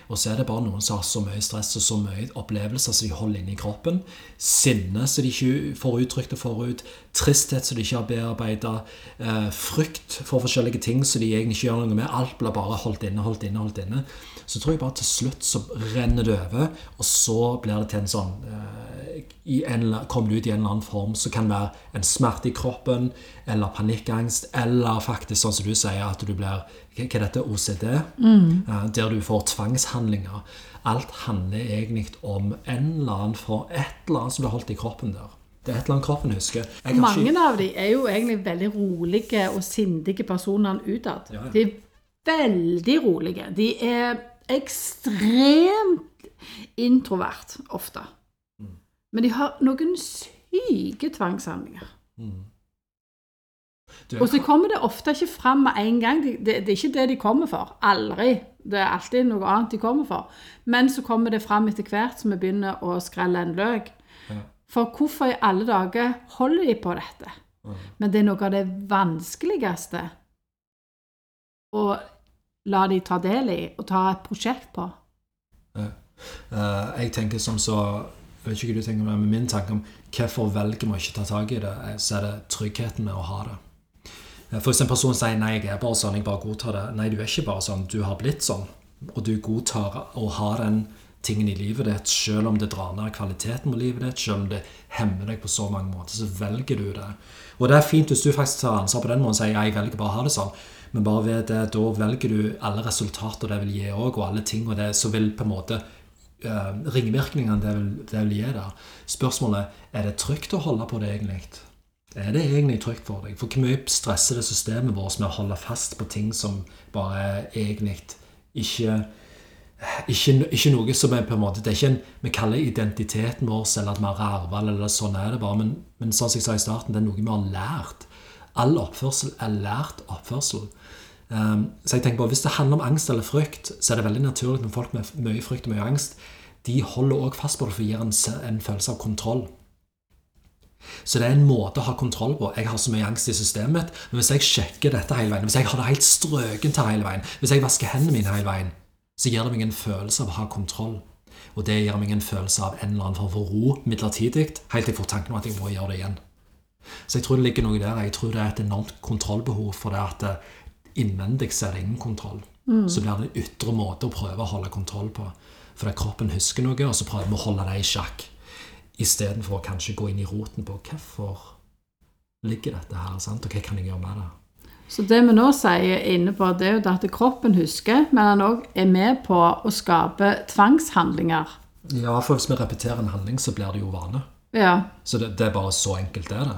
Og så er det bare noen som har så mye stress og så mye opplevelser som de holder inne i kroppen. Sinne som de ikke får uttrykt og får ut. Tristhet som de ikke har bearbeida. Eh, frykt for forskjellige ting som de egentlig ikke gjør noe med. Alt blir bare holdt inne, holdt inne, holdt inne. Så tror jeg bare til slutt så renner det over, og så blir det til en sånn eh, i en, Kommer det ut i en eller annen form som kan være en smerte i kroppen, eller panikkangst, eller faktisk sånn som du sier, at du blir Hva er dette? OCD? Eh, der du får tvangshandlinger. Alt handler egentlig om en eller annen form, et eller annet som blir holdt i kroppen der. Det er et eller annet kroppen husker. Mange ikke- av de er jo egentlig veldig rolige og sindige personer utad. Ja, ja. De er veldig rolige. De er ekstremt introvert ofte. Mm. Men de har noen syke tvangshandlinger. Du, Og så kommer det ofte ikke fram med en gang. Det, det, det er ikke det de kommer for. Aldri. Det er alltid noe annet de kommer for. Men så kommer det fram etter hvert som vi begynner å skrelle en løk. Ja. For hvorfor i alle dager holder de på dette? Men det er noe av det vanskeligste å la de ta del i og ta et prosjekt på. Eh, jeg tenker som så jeg vet ikke hva du tenker men min tanke om hvorfor velger vi ikke ta tak i det, eh, så er det tryggheten med å ha det. Hvis en person sier 'nei, jeg er bare sånn, jeg bare godtar det', nei, du er ikke bare sånn, du har blitt sånn. Og du godtar å ha den tingen i livet ditt, selv om det drar ned kvaliteten på livet ditt, selv om det hemmer deg på så mange måter, så velger du det. Og det er fint hvis du faktisk tar ansvar på den måten og sier 'jeg velger bare å ha det sånn', men bare ved det, da velger du alle resultater det vil gi òg, og alle ting og det som vil på en måte uh, ringvirkningene det vil, det vil gi der. Spørsmålet er det trygt å holde på det egentlig. Er det egentlig trygt for deg? For hvor mye stresser det systemet vårt med å holde fast på ting som bare er egentlig ikke ikke, ikke noe som er på en måte Det er ikke en vi kaller identiteten vår eller at vi har arvet eller sånn er det bare. Men, men sånn som jeg sa i starten, det er noe vi har lært. All oppførsel er lært oppførsel. Um, så jeg tenker på, Hvis det handler om angst eller frykt, så er det veldig naturlig når folk med mye frykt og mye angst. De holder også fast på det for å gi en, en følelse av kontroll. Så det er en måte å ha kontroll på. Jeg har så mye angst i systemet mitt, men hvis jeg sjekker dette hele veien, hvis jeg har det helt strøkent til hele veien, hvis jeg vasker hendene mine hele veien, så gir det meg en følelse av å ha kontroll. Og det gir meg en følelse av en eller annen form for ro midlertidig, helt til jeg får tanken om at jeg må gjøre det igjen. Så jeg tror det ligger noe der. Jeg tror det er et enormt kontrollbehov for det at eh, innvendig så er det ingen kontroll. Så blir det en ytre måte å prøve å holde kontroll på. fordi kroppen husker noe, og så prøver vi å holde det i sjakk. Istedenfor å kanskje gå inn i roten på hvorfor ligger dette her, sant? og hva kan jeg gjøre med det? Så det vi nå sier inne på, det er jo at kroppen husker, men han òg er med på å skape tvangshandlinger. Ja, for hvis vi repeterer en handling, så blir det jo vane. Ja. Så det, det er bare så enkelt det er det.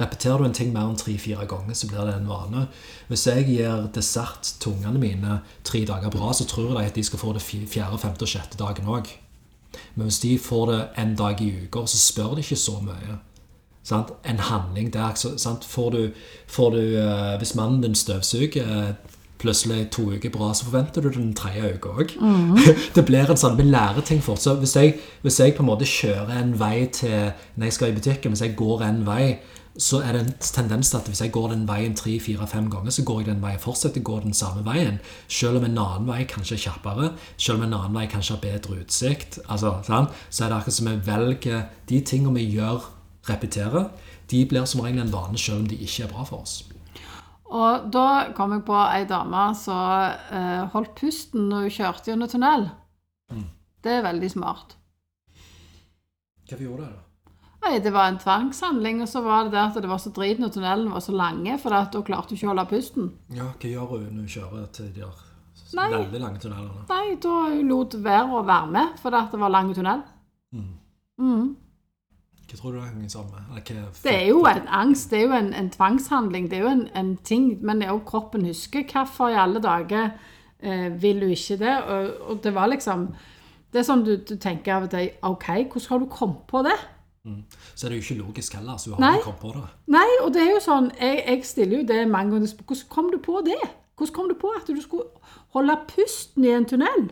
Repeterer du en ting mer enn tre-fire ganger, så blir det en vane. Hvis jeg gir dessert til ungene mine tre dager på rad, så tror de at de skal få det fjerde, femte og sjette dagen òg. Men hvis de får det en dag i uka, så spør de ikke så mye. Sant? En handling der sant? Får du, får du eh, Hvis mannen din støvsuger eh, plutselig to uker bra, så forventer du den tredje uka òg. det blir en sånn, Vi lærer ting fort. Så hvis jeg, hvis jeg på en måte kjører en vei til når jeg skal i butikken, hvis jeg går en vei, så er det en tendens til at hvis jeg går den veien tre, fire, fem ganger, så går jeg den veien, fortsetter å gå den samme veien. Selv om en annen vei kanskje er kjappere, selv om en annen vei kanskje har bedre utsikt, altså, sånn, så er det akkurat som vi velger de tingene vi gjør, repeterer, de blir som regel en vane selv om de ikke er bra for oss. Og da kom jeg på ei dame som eh, holdt pusten når hun kjørte gjennom tunnel. Det er veldig smart. Hva gjorde det da? Nei, Det var en tvangshandling, og så var det det at det var så drit når tunnelen var så lange, for at hun klarte ikke å holde pusten. Ja, hva gjør hun når hun kjører til de der Nei. veldig lange tunnelene? Nei, da hun lot være å være med, for at det var lang tunnel. Mm. Hva tror du det henger sammen? Det er jo en angst, det er jo en, en tvangshandling, det er jo en, en ting, men det er jo kroppen husker. Hvorfor i alle dager eh, vil du ikke det? Og, og det var liksom Det er sånn du, du tenker av og til OK, hvordan har du kommet på det? Så er det jo ikke logisk heller, så du har Nei. ikke kommet på det. Nei, og det er jo sånn Jeg, jeg stiller jo det mange ganger Hvordan kom du på det? Hvordan kom du på at du skulle holde pusten i en tunnel?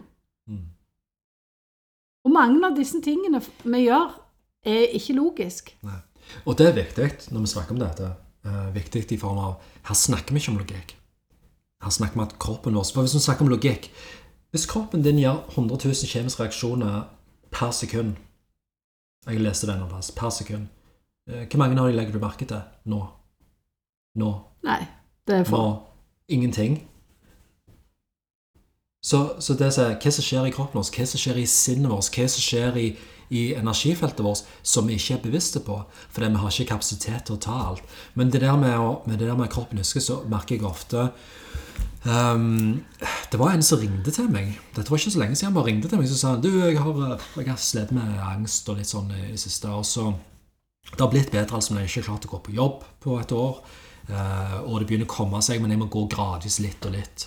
Og mange av disse tingene vi gjør, er ikke logisk. Nei. Og det er viktig når vi snakker om dette. Uh, viktig i form av Her snakker vi ikke om logikk. Her snakker vi at kroppen vår For hvis vi snakker om logikk Hvis kroppen din gjør 100 000 kjemiske reaksjoner per sekund Jeg leste det en plass. Per sekund. Uh, Hvor mange av de legger du merke til nå? Nå? Nei, det er for Ingenting. Så, så det er, hva som skjer i kroppen vår, hva som skjer i sinnet vårt, hva som skjer i, i energifeltet vårt, som vi ikke er bevisste på, fordi vi har ikke kapasitet til å ta alt. Men det der med, å, med det der med kroppen husker, så merker jeg ofte um, Det var en som ringte til meg. Dette var ikke så lenge siden han bare ringte til meg. Så sa han du, jeg har, eh, jeg har slitt med angst og litt sånn i det siste. Og så Det har blitt bedre, altså, men jeg har ikke klart å gå på jobb på et år. Uh, og det begynner å komme seg, men jeg må gå gradvis litt og litt.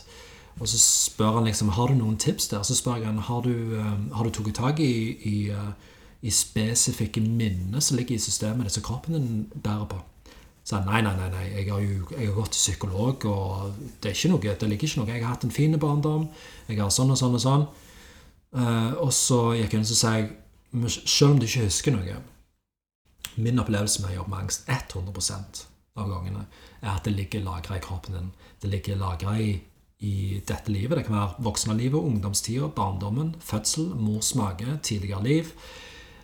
Og så spør han liksom har du noen tips der. Så spør jeg han har du, eh, har du tatt tak i, i, i spesifikke minner som ligger i systemet ditt som kroppen din bærer på. Så nei, nei, nei, nei. Jeg har jo jeg har gått til psykolog, og det er ikke noe, det ligger ikke noe. Jeg har hatt en fin barndom. Jeg har sånn og sånn og sånn. Uh, og så gikk jeg inn og sa selv om du ikke husker noe Min opplevelse med å jobbe med angst 100 av gangene er at det ligger lagra i kroppen din. Det ligger lagra i, i dette livet. Det kan være voksenlivet, ungdomstida, barndommen, fødsel, mors mage, tidligere liv.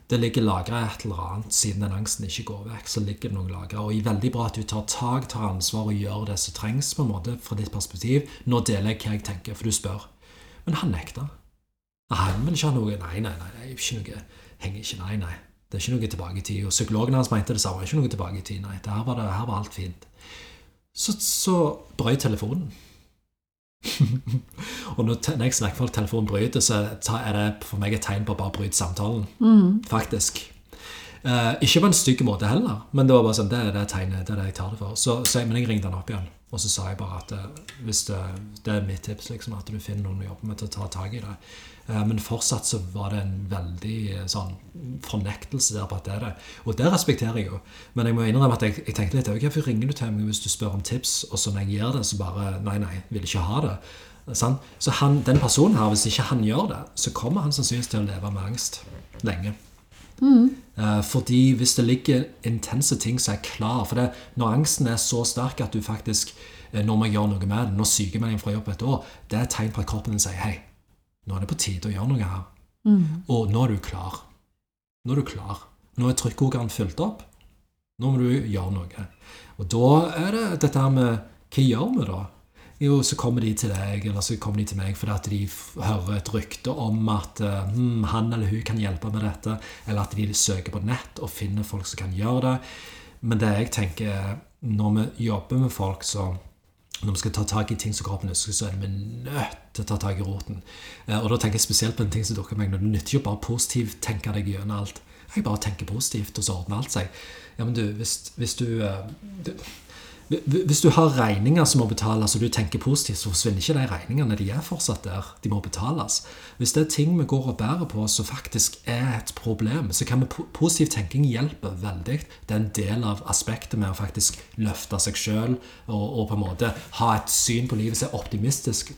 Det ligger lagra et eller annet siden den angsten ikke går vekk. så ligger det noen lagret. Og i veldig bra at du tar tak, tar ansvar og gjør det som trengs på en måte fra ditt perspektiv. Nå deler jeg hva jeg tenker, for du spør. Men han nekta. Han vil ikke ha noe Nei, nei, nei, det er ikke noe, henger ikke, nei, nei. Det er ikke noe tilbake i tid. Og psykologen hans mente det samme. Ikke noe tilbake i tid, nei. Det her var, det, her var alt fint. Så, så brøt telefonen. og når, jeg snakker for at telefonen bryter, så ta- er det for meg et tegn på å bare bryte samtalen. Faktisk. Eh, ikke på en stygg måte heller, men det var bare sånn, det er det tegnet, det er det jeg tar det for. Så, så jeg, men jeg ringte han opp igjen, og så sa jeg bare at eh, hvis det, det er mitt tips, liksom, at du finner noen å jobbe med til å ta tak i det. Eh, men fortsatt så var det en veldig eh, sånn fornektelse der på at det er det. Og det respekterer jeg jo. Men jeg må innrømme at jeg, jeg tenkte litt hvorfor ringer du til meg hvis du spør om tips, og så når jeg gir det, så bare nei, nei, vil ikke ha det. Sånn? Så han, den personen her, hvis ikke han gjør det, så kommer han sannsynligvis til å leve med angst lenge. Mm. fordi hvis det ligger intense ting som er klar For det, når angsten er så sterk at du faktisk eh, Når man gjør noe med det, når sykemelding fra jobb et år, det er et tegn på at kroppen din sier hei, nå er det på tide å gjøre noe her. Og nå er du klar. Nå er du klar. Nå er trykkokeren fylt opp. Nå må du gjøre noe. Og da er det dette her med Hva gjør vi da? Jo, så kommer de til deg, eller så kommer de til meg fordi at de hører et rykte om at hm, han eller hun kan hjelpe med dette, eller at de søker på nett og finner folk som kan gjøre det. Men det jeg tenker er, når vi jobber med folk så når vi skal ta tak i ting som kroppen ønsker, så er vi nødt til å ta tak i roten. Eh, Og da tenker jeg spesielt på en ting som dukker meg nå. Det nytter jo bare positivt tenke deg gjennom alt. Jeg bare tenker positivt, og så ordner alt seg. Ja, men du, hvis, hvis du, eh, du hvis du har regninger som må betales, og du tenker positivt, så forsvinner ikke de regningene. De er fortsatt der. De må betales. Hvis det er ting vi går og bærer på som faktisk er et problem, så kan vi positiv tenking hjelpe veldig. Det er en del av aspektet med å faktisk løfte seg sjøl og, og på en måte ha et syn på livet som er optimistisk